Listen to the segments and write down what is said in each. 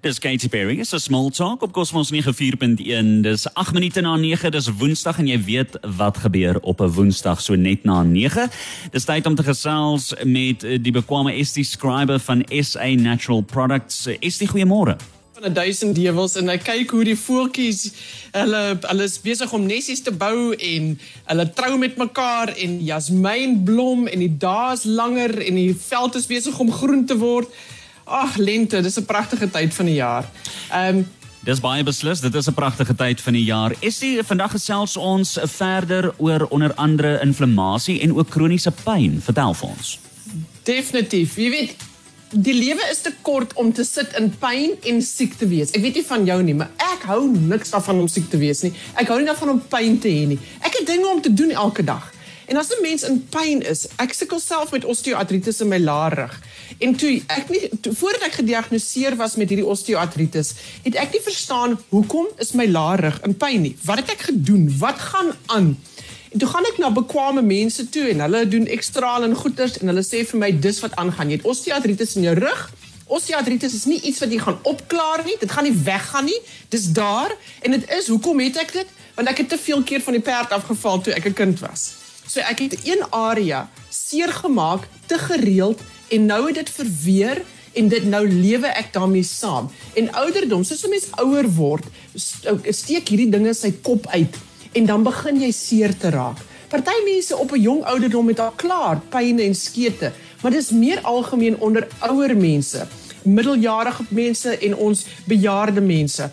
Dis Katy Perry, 'n small talk op Cosmos 94.1. Dis 8 minute na 9, dis Woensdag en jy weet wat gebeur op 'n Woensdag so net na 9. Dis tyd om te gesels met die bekwame Estie Scriber van SA Natural Products. Estie, goeiemôre. Van 'n duisend dewels en hy kyk hoe die voeltjies hulle hulle is besig om nessies te bou en hulle trou met mekaar en jasmienblom en die dae is langer en die veld is besig om groen te word. Ag, lente, dis 'n pragtige tyd van die jaar. Ehm um, Dis baie beslis, dit is 'n pragtige tyd van die jaar. Essie, vandag gesels ons verder oor onder andere inflammasie en ook kroniese pyn. Vertel vir ons. Definitief. Jy weet, die lewe is te kort om te sit in pyn en siek te wees. Ek weet nie van jou nie, maar ek hou niks daarvan om siek te wees nie. Ek hou nie daarvan om pyn te hê nie. Ek het dinge om te doen elke dag. En as 'n mens in pyn is, ek sukkel self met osteoartritis in my laarrug. En toe ek nie toe, voordat ek gediagnoseer was met hierdie osteoartritis, het ek nie verstaan hoekom is my laarrug in pyn nie. Wat het ek gedoen? Wat gaan aan? En toe gaan ek na bekwame mense toe en hulle doen ekstraal en goeters en hulle sê vir my dis wat aangaan. Jy het osteoartritis in jou rug. Osteoartritis is nie iets wat jy gaan opklaar nie. Dit gaan nie weggaan nie. Dis daar en dit is hoekom het ek dit? Want ek het te veel keer van die perd afgeval toe ek 'n kind was. So ek het een area seer gemaak te gereeld en nou het dit verweer en dit nou lewe ek daarmee saam. En ouderdom, soos 'n mens ouer word, steek hierdie dinge sy kop uit en dan begin jy seer te raak. Party mense op 'n jong ouderdom het al klaar pyne en skete, maar dit is meer algemeen onder ouer mense, middeljarige mense en ons bejaarde mense.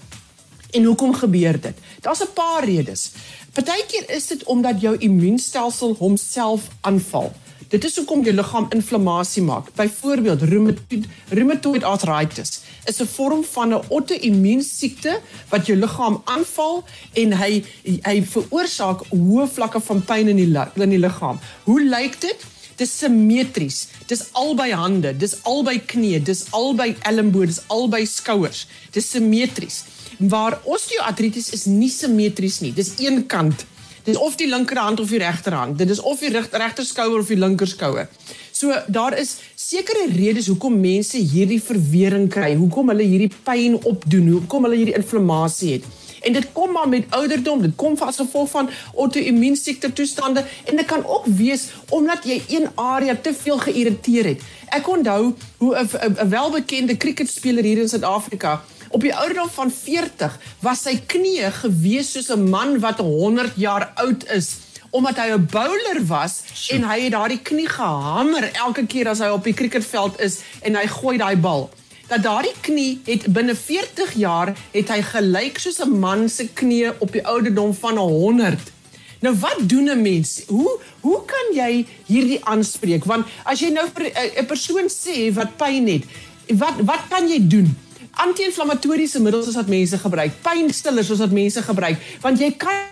En hoekom gebeur dit? Daar's 'n paar redes. Partykeer is dit omdat jou immuunstelsel homself aanval. Dit is hoekom jou liggaam inflammasie maak. Byvoorbeeld rheumatoid, rheumatoid arthritis is 'n vorm van 'n auto-immuunsiekte wat jou liggaam aanval en hy hy veroorsaak hoë vlakke van pyn in die in die liggaam. Hoe lyk dit? Dis simmetries. Dis albei hande, dis albei knieë, dis albei elmboë, dis albei skouers. Dis simmetries waar osteoartritis is nie simmetries nie. Dis een kant. Dis of die linkerhand of die regterhand. Dit is of die regterskouer of die linkerskouer. So daar is sekere redes hoekom mense hierdie verwering kry, hoekom hulle hierdie pyn opdoen, hoekom hulle hierdie inflammasie het. En dit kom maar met ouderdom, dit kom as gevolg van auto-immuunsiekte toestande en dit kan ook wees omdat jy een area te veel geïrriteer het. Ek onthou hoe 'n welbekende cricketspeler hier in Suid-Afrika Op die ouderdom van 40 was sy knieë gewees soos 'n man wat 100 jaar oud is omdat hy 'n bowler was so. en hy het daardie knie gehamer elke keer as hy op die cricketveld is en hy gooi daai bal. Dat daardie knie het binne 40 jaar het hy gelyk soos 'n man se knie op die ouderdom van 100. Nou wat doen 'n mens? Hoe hoe kan jy hierdie aanspreek? Want as jy nou vir 'n persoon sê wat pyn het, wat wat kan jy doen? Anti-inflammatoriese middels wat mense gebruik, pynstillers wat mense gebruik, want jy kan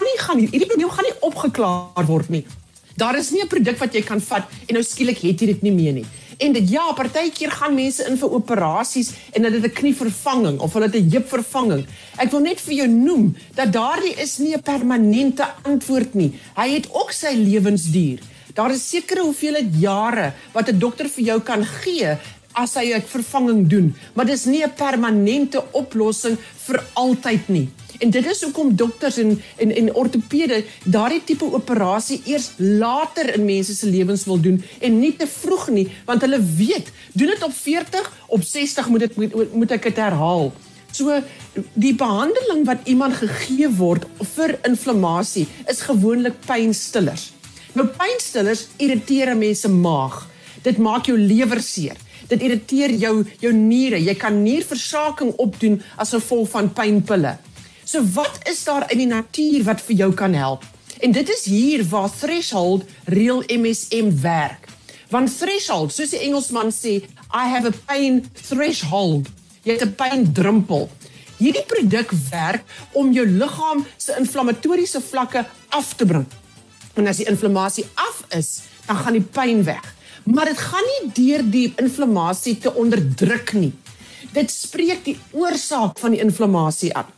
nie gaan hierdie probleem gaan nie opgeklaar word nie. Daar is nie 'n produk wat jy kan vat en nou skielik het jy dit nie meer nie. En dit ja, partykeer gaan mense in vir operasies en hulle het 'n knievervanging of hulle het 'n heupvervanging. Ek wil net vir jou noem dat daardie is nie 'n permanente antwoord nie. Hy het ook sy lewensduur. Daar is sekere hoeveelheid jare wat 'n dokter vir jou kan gee as hy 'n vervanging doen, maar dis nie 'n permanente oplossing vir altyd nie. En dit is hoekom dokters en en en ortopede daardie tipe operasie eers later in mense se lewens wil doen en nie te vroeg nie, want hulle weet, doen dit op 40, op 60 moet dit moet, moet ek dit herhaal. So die behandeling wat iemand gegee word vir inflammasie is gewoonlik pynstillers. Nou pynstillers irriteer mense maag. Dit maak jou lewer seer dit irriteer jou jou niere. Jy kan nierversaking opdoen as gevolg van pynpille. So wat is daar in die natuur wat vir jou kan help? En dit is hier waar threshold real MSM werk. Want threshold, soos die Engelsman sê, I have a pain threshold. Jy het 'n pyndrempel. Hierdie produk werk om jou liggaam se inflammatoriese vlakke af te bring. En as die inflammasie af is, dan gaan die pyn weg maar dit gaan nie deur die inflammasie te onderdruk nie. Dit spreek die oorsaak van die inflammasie aan.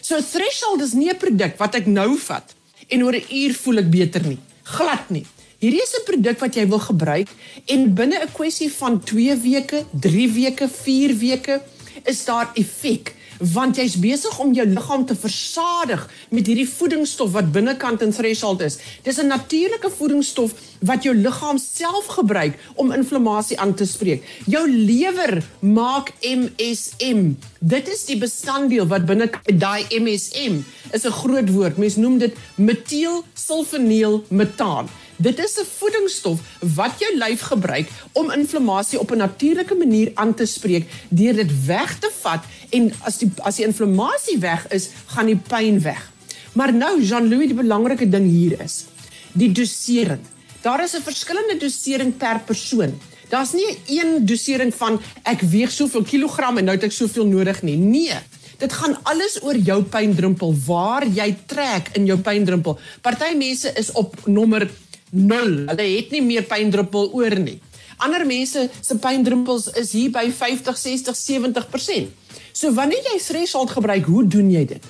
So threshold is nie 'n produk wat ek nou vat en oor 'n uur voel ek beter nie. Glad nie. Hierdie is 'n produk wat jy wil gebruik en binne 'n kwessie van 2 weke, 3 weke, 4 weke is daar effek want jy's besig om jou liggaam te versadig met hierdie voedingsstof wat binnekant in threshold is. Dis 'n natuurlike voedingsstof wat jou liggaam self gebruik om inflammasie aan te spreek. Jou lewer maak MSM. Dit is die bestanddeel wat binne daai MSM is 'n groot woord. Mense noem dit metielsulfoniel metaan. Dit is 'n voedingsstof wat jou lyf gebruik om inflammasie op 'n natuurlike manier aan te spreek deur dit weg te vat en as die as die inflammasie weg is, gaan die pyn weg. Maar nou Jean-Louis, die belangrike ding hier is die dosering. Daar is 'n verskillende dosering per persoon. Daar's nie een dosering van ek weeg soveel kilogram en nou het ek soveel nodig nie. Nee. Dit gaan alles oor jou pyndrumpel, waar jy trek in jou pyndrumpel. Party mense is op nommer 0. Hulle het nie meer pyndruppel oor nie. Ander mense se pyndruppels is hier by 50, 60, 70%. So wanneer jy threshold gebruik, hoe doen jy dit?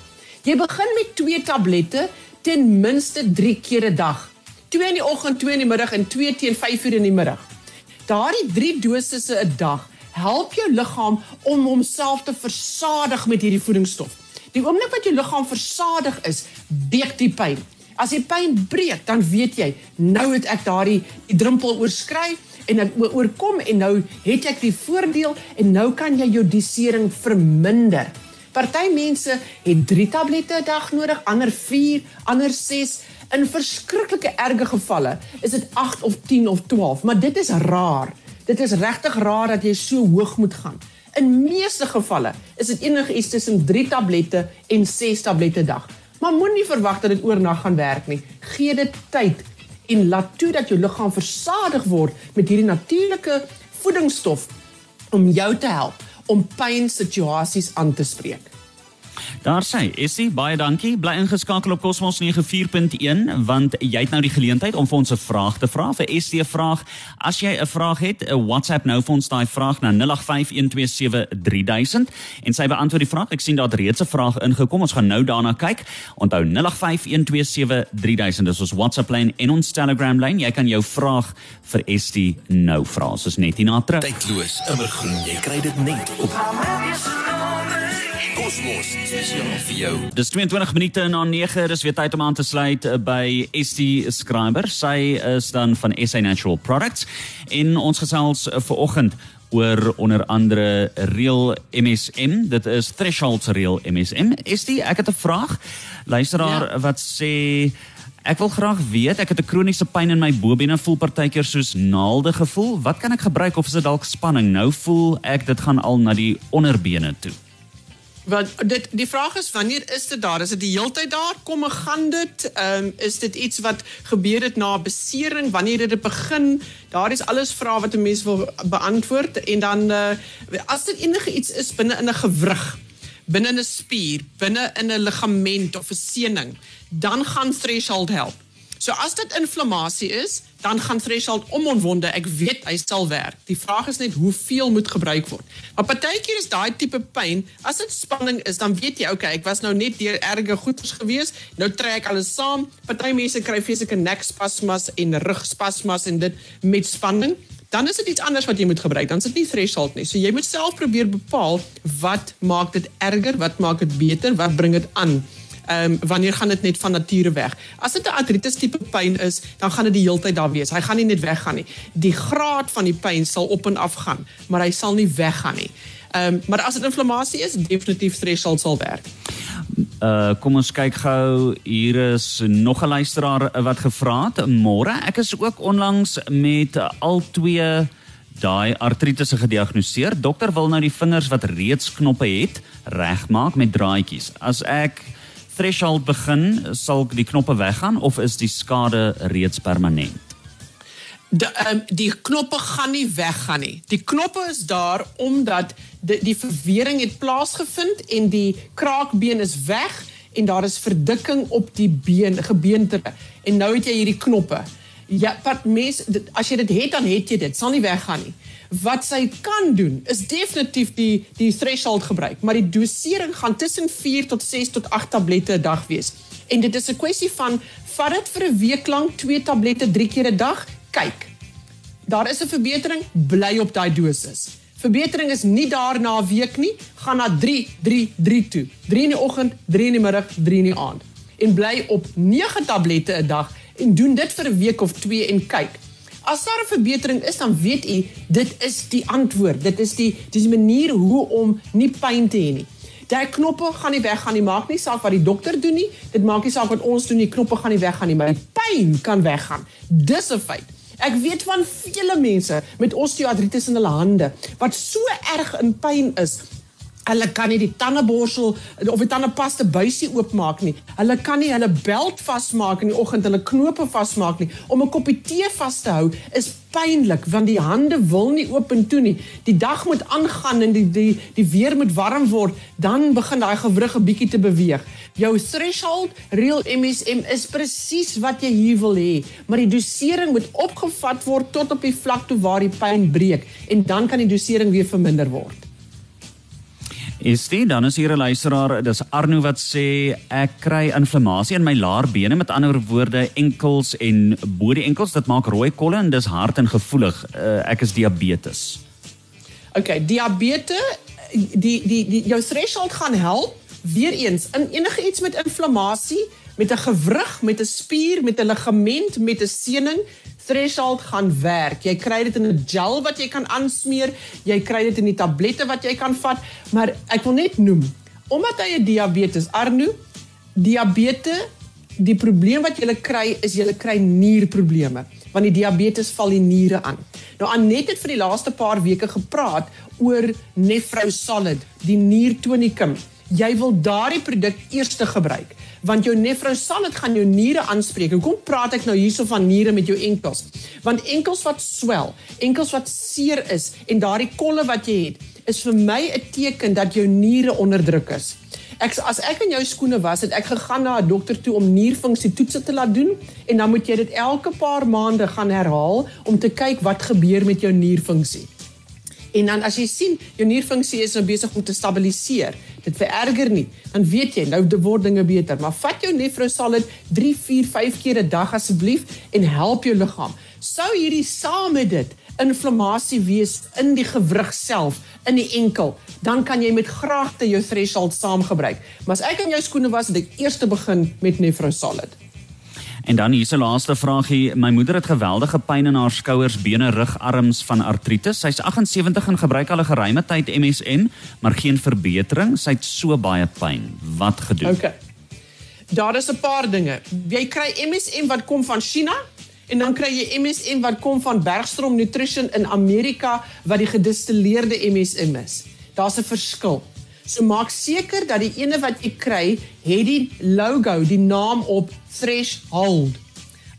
Jy begin met 2 tablette ten minste 3 keer 'n dag. 2 in die oggend, 2 in die middag en 2 teen 5 uur in die middag. Daardie 3 dosisse 'n dag help jou liggaam om homself te versadig met hierdie voedingsstof. Die oomblik wat jou liggaam versadig is, breek die pyn. As die pyn breek, dan weet jy, nou het ek daardie die drempel oorskry en ek oorkom en nou het ek die voordeel en nou kan jy jou dosering verminder. Party mense het 3 tablette 'n dag nodig, ander 4, ander 6. In verskriklike erge gevalle is dit 8 of 10 of 12, maar dit is raar. Dit is regtig raar dat jy so hoog moet gaan. In meeste gevalle is dit enige iets tussen 3 tablette en 6 tablette 'n dag. Maar moenie verwag dat dit oornag gaan werk nie. Gee dit tyd en laat toe dat jou liggaam versadig word met hierdie natuurlike voedingsstof om jou te help om pynsituasies aan te spreek. Daar sê, Essie, baie dankie. Bly ingeskakel op Cosmos 94.1 want jy het nou die geleentheid om vir ons 'n vraag te vra vir 'n vraag. As jy 'n vraag het, 'n WhatsApp nou vir ons daai vraag na 0851273000 en sy beantwoord die vraag. Ek sien daar reeds 'n vraag ingekom. Ons gaan nou daarna kyk. Onthou 0851273000 is ons WhatsApp lyn en ons Telegram lyn. Jy kan jou vraag vir Essie nou vra. Ons is net hier na terug. Tydloos, immergroen. Jy kry dit net op Kosmos spesiaal vir jou. Dis 22 minute na 9. Dis weer tyd om aan te sluit eh, by ST Scriber. Sy is dan van SA Natural Products en ons gesels eh, ver oggend oor onder andere real MSM. Dit is threshold real MSM. ST, ek het 'n vraag. Luisteraar ja. wat sê Ek wil graag weet, ek het 'n kroniese pyn in my bobene, voel partykeer soos naalde gevoel. Wat kan ek gebruik of is dit dalk spanning? Nou voel ek dit gaan al na die onderbene toe. Want dit die vraag is wanneer is dit daar? Is dit die heeltyd daar? Kom en gaan dit? Ehm um, is dit iets wat gebeur het na besering? Wanneer het dit begin? Daar is alles vrae wat 'n mens wil beantwoord en dan uh, as dit enige iets is binne in 'n gewrig, binne in 'n spier, binne in 'n ligament of 'n sening, dan gaan threshold help. So as dit inflammasie is, dan gaan threshold om onwonde. Ek weet hy sal werk. Die vraag is net hoeveel moet gebruik word. Maar partykeer is daai tipe pyn, as dit spanning is, dan weet jy, okay, ek was nou net deur erge goeters gewees. Nou trek alles saam. Party mense kry fisieke nekspasmas en rugspasmas en dit met spanning. Dan is dit iets anders wat jy moet gebruik. Dan is dit nie threshold nie. So jy moet self probeer bepaal wat maak dit erger, wat maak dit beter, wat bring dit aan ehm um, wanneer gaan dit net van nature weg? As dit 'n artritis tipe pyn is, dan gaan dit die hele tyd daar wees. Hy gaan nie net weggaan nie. Die graad van die pyn sal op en af gaan, maar hy sal nie weggaan nie. Ehm um, maar as dit inflammasie is, definitief threshold sal werk. Uh kom ons kyk gou hier is nog 'n luisteraar wat gevra het môre ek is ook onlangs met al twee daai artritis gediagnoseer dokter wil nou die vingers wat reeds knoppe het regmaak met draadjies as ek threshold begin, sal die knoppe weggaan of is die skade reeds permanent? Die um, die knoppe gaan nie weggaan nie. Die knoppe is daar omdat die, die verwering het plaasgevind en die kraakbeen is weg en daar is verdikking op die been, gebeente. En nou het jy hierdie knoppe. Ja, wat mens as jy dit het dan het jy dit, sal nie weggaan nie. Wat sy kan doen is definitief die die threshold gebruik, maar die dosering gaan tussen 4 tot 6 tot 8 tablette 'n dag wees. En dit is 'n kwessie van vat dit vir 'n week lank 2 tablette 3 keer 'n dag, kyk. Daar is 'n verbetering, bly op daai dosis. Verbetering is nie daar na 'n week nie, gaan na 3 3 3 toe. 3 in die oggend, 3 in die middag, 3 in die aand. En bly op 9 tablette 'n dag en doen dit vir 'n week of 2 en kyk. As daar 'n verbetering is, dan weet u dit is die antwoord. Dit is die dis die manier hoe om nie pyn te hê nie. Daai knoppe gaan nie weggaan nie. Maak nie saak wat die dokter doen nie. Dit maak nie saak wat ons doen nie. Knoppe gaan nie weggaan nie, maar die pyn kan weggaan. Dis 'n feit. Ek weet van vele mense met osteoartritis in hulle hande wat so erg in pyn is. Hulle kan nie die tandeborsel of die tandepasta buisie oopmaak nie. Hulle kan nie hulle beld vasmaak in die oggend, hulle knope vasmaak nie. Om 'n koppie tee vas te hou is pynlik want die hande wil nie oop en toe nie. Die dag moet aangaan en die die die weer moet warm word, dan begin daai gewrig 'n bietjie te beweeg. Jou threshold real MSM is presies wat jy hier wil hê, maar die dosering moet opgevat word tot op die vlak toe waar die pyn breek en dan kan die dosering weer verminder word. Is dit dan is hier 'n luisteraar, dis Arno wat sê ek kry inflammasie in my laarbene, met ander woorde enkels en bo die enkels, dit maak rooi kolle en dis hard en gevoelig. Uh, ek is diabetes. OK, diabetes die die die jou threshold gaan help weer eens in enige iets met inflammasie, met 'n gewrig, met 'n spier, met 'n ligament, met 'n seening, threshold gaan werk. Jy kry dit in 'n gel wat jy kan aansmeer, jy kry dit in die tablette wat jy kan vat, maar ek wil net noem, omdat hy 'n diabetes Arno, diabetes, die probleem wat jy kry is jy kry nierprobleme want die diabetes val die niere aan. Nou Anet het vir die laaste paar weke gepraat oor Nefrosolid, die niertonikum. Jy wil daardie produk eers te gebruik want jou nefrosalid gaan jou niere aanspreek. Hoekom praat ek nou hierso van niere met jou enkels? Want enkels wat swel, enkels wat seer is en daardie kolle wat jy het, is vir my 'n teken dat jou niere onder druk is. Ek as ek in jou skoene was, het ek gegaan na 'n dokter toe om nierfunksie toetse te laat doen en dan moet jy dit elke paar maande gaan herhaal om te kyk wat gebeur met jou nierfunksie. En dan as jy sien jou nierfunksie is nou besig om te stabiliseer, dit vererger nie, dan weet jy nou word dinge beter. Maar vat jou Nefrosalid 3, 4, 5 keer 'n dag asseblief en help jou liggaam. Sou hierdie saam met dit inflammasie wees in die gewrig self, in die enkel, dan kan jy met graagte jou threshold saam gebruik. Maar as ek in jou skoene was, het ek eers begin met Nefrosalid. En dan hier 'n laaste vraagie. My moeder het geweldige pyn in haar skouers, bene, rug, arms van artritis. Sy's 78 en gebruik al 'n geruime tyd MSM, maar geen verbetering. Sy het so baie pyn. Wat gedoen? Okay. Daar is 'n paar dinge. Jy kry MSM wat kom van China en dan kry jy MSM wat kom van Bergstrom Nutrition in Amerika wat die gedistilleerde MSM is. Daar's 'n verskil. So maak seker dat die ene wat jy kry, het die logo, die naam op Threshold.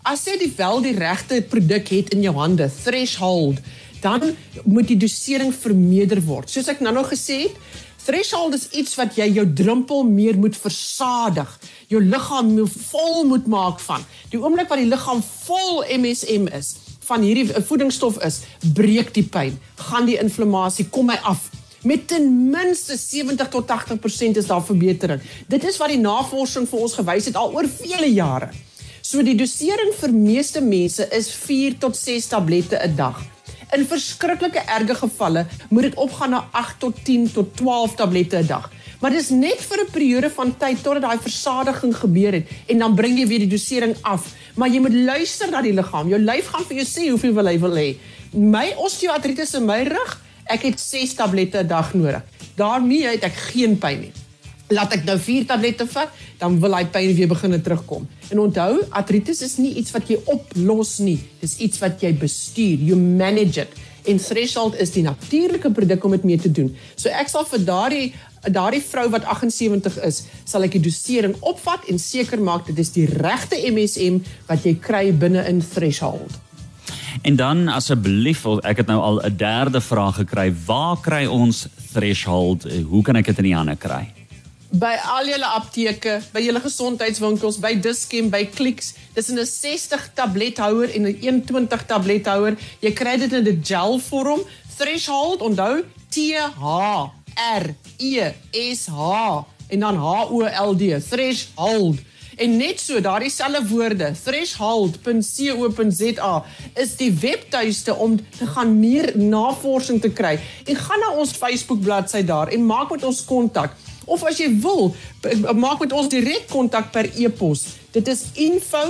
As jy die wel die regte produk het in jou hande, Threshold, dan moet die dosering vermeerder word. Soos ek nou nog gesê het, Threshold is iets wat jy jou drempel meer moet versadig. Jou liggaam moet vol moet maak van. Die oomblik wat die liggaam vol MSM is, van hierdie voedingsstof is, breek die pyn, gaan die inflammasie kom hy af met ten minste 70 tot 80% is daar verbetering. Dit is wat die navorsing vir ons gewys het al oor vele jare. So die dosering vir meeste mense is 4 tot 6 tablette 'n dag. In verskriklike erge gevalle moet dit opgaan na 8 tot 10 tot 12 tablette 'n dag. Maar dis net vir 'n periode van tyd totdat daai versadiging gebeur het en dan bring jy weer die dosering af. Maar jy moet luister na die liggaam. Jou lyf gaan vir jou sê hoeveel hy wil hê. My osteoartritis in my rug ek het 6 tablette 'n dag nodig. daarmee het ek geen pyn nie. Laat ek nou 4 tablette vat, dan wil hy pyn weer begine terugkom. En onthou, artritis is nie iets wat jy oplos nie, dis iets wat jy bestuur, you manage it. En threshold is die natuurlike produk om dit mee te doen. So ek sal vir daardie daardie vrou wat 78 is, sal ek die dosering opvat en seker maak dit is die regte MSM wat jy kry binne in threshold. En dan asseblief, ek het nou al 'n derde vraag gekry. Waar kry ons threshold? Hoe kan ek dit in die hande kry? By al julle apteke, by julle gesondheidswinkels, by Dischem, by Clicks. Dis in 'n 60 tablethouer en 'n 21 tablethouer. Jy kry dit in 'n gel vorm. Threshold, onthou T H R E S H en dan H O L D. Threshold. En net so, daardie selfde woorde, threshold.co.za is die webtuiste om te gaan meer navorsing te kry. En gaan na ons Facebook bladsy daar en maak met ons kontak. Of as jy wil, maak met ons direk kontak per e-pos. Dit is info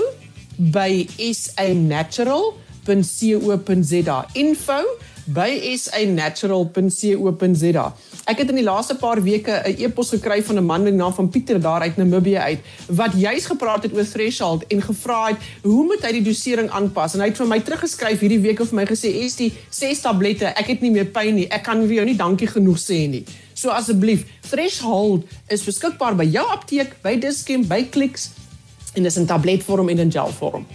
by sanatural.co.za. Info by sanatural.co.za. Ek het in die laaste paar weke 'n e-pos gekry van 'n man met die naam van Pieter daar uit Namibië uit wat juis gepraat het oor threshold en gevra het hoe moet hy die dosering aanpas en hy het vir my teruggeskryf hierdie week of vir my gesê is die 6 tablette ek het nie meer pyn nie ek kan vir jou nie dankie genoeg sê nie so asseblief threshold is beskikbaar by jou apteek by Dischem by Clicks en dis in tabletvorm en in gelvorm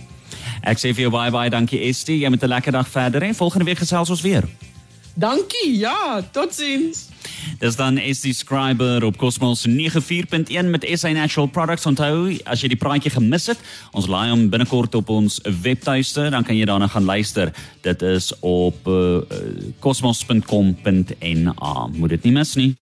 Ek sê vir jou bye bye, dankie Estie. Jy moet 'n lekker dag verder hê. Volgende week gesels ons weer. Dankie. Ja, totsiens. Dis dan Estie Scriber op Cosmos 94.1 met SA Natural Products. Onthou, as jy die praatjie gemis het, ons laai hom binnekort op ons webtuiste, dan kan jy daarna gaan luister. Dit is op uh, cosmos.com.na. Moet dit nie mis nie.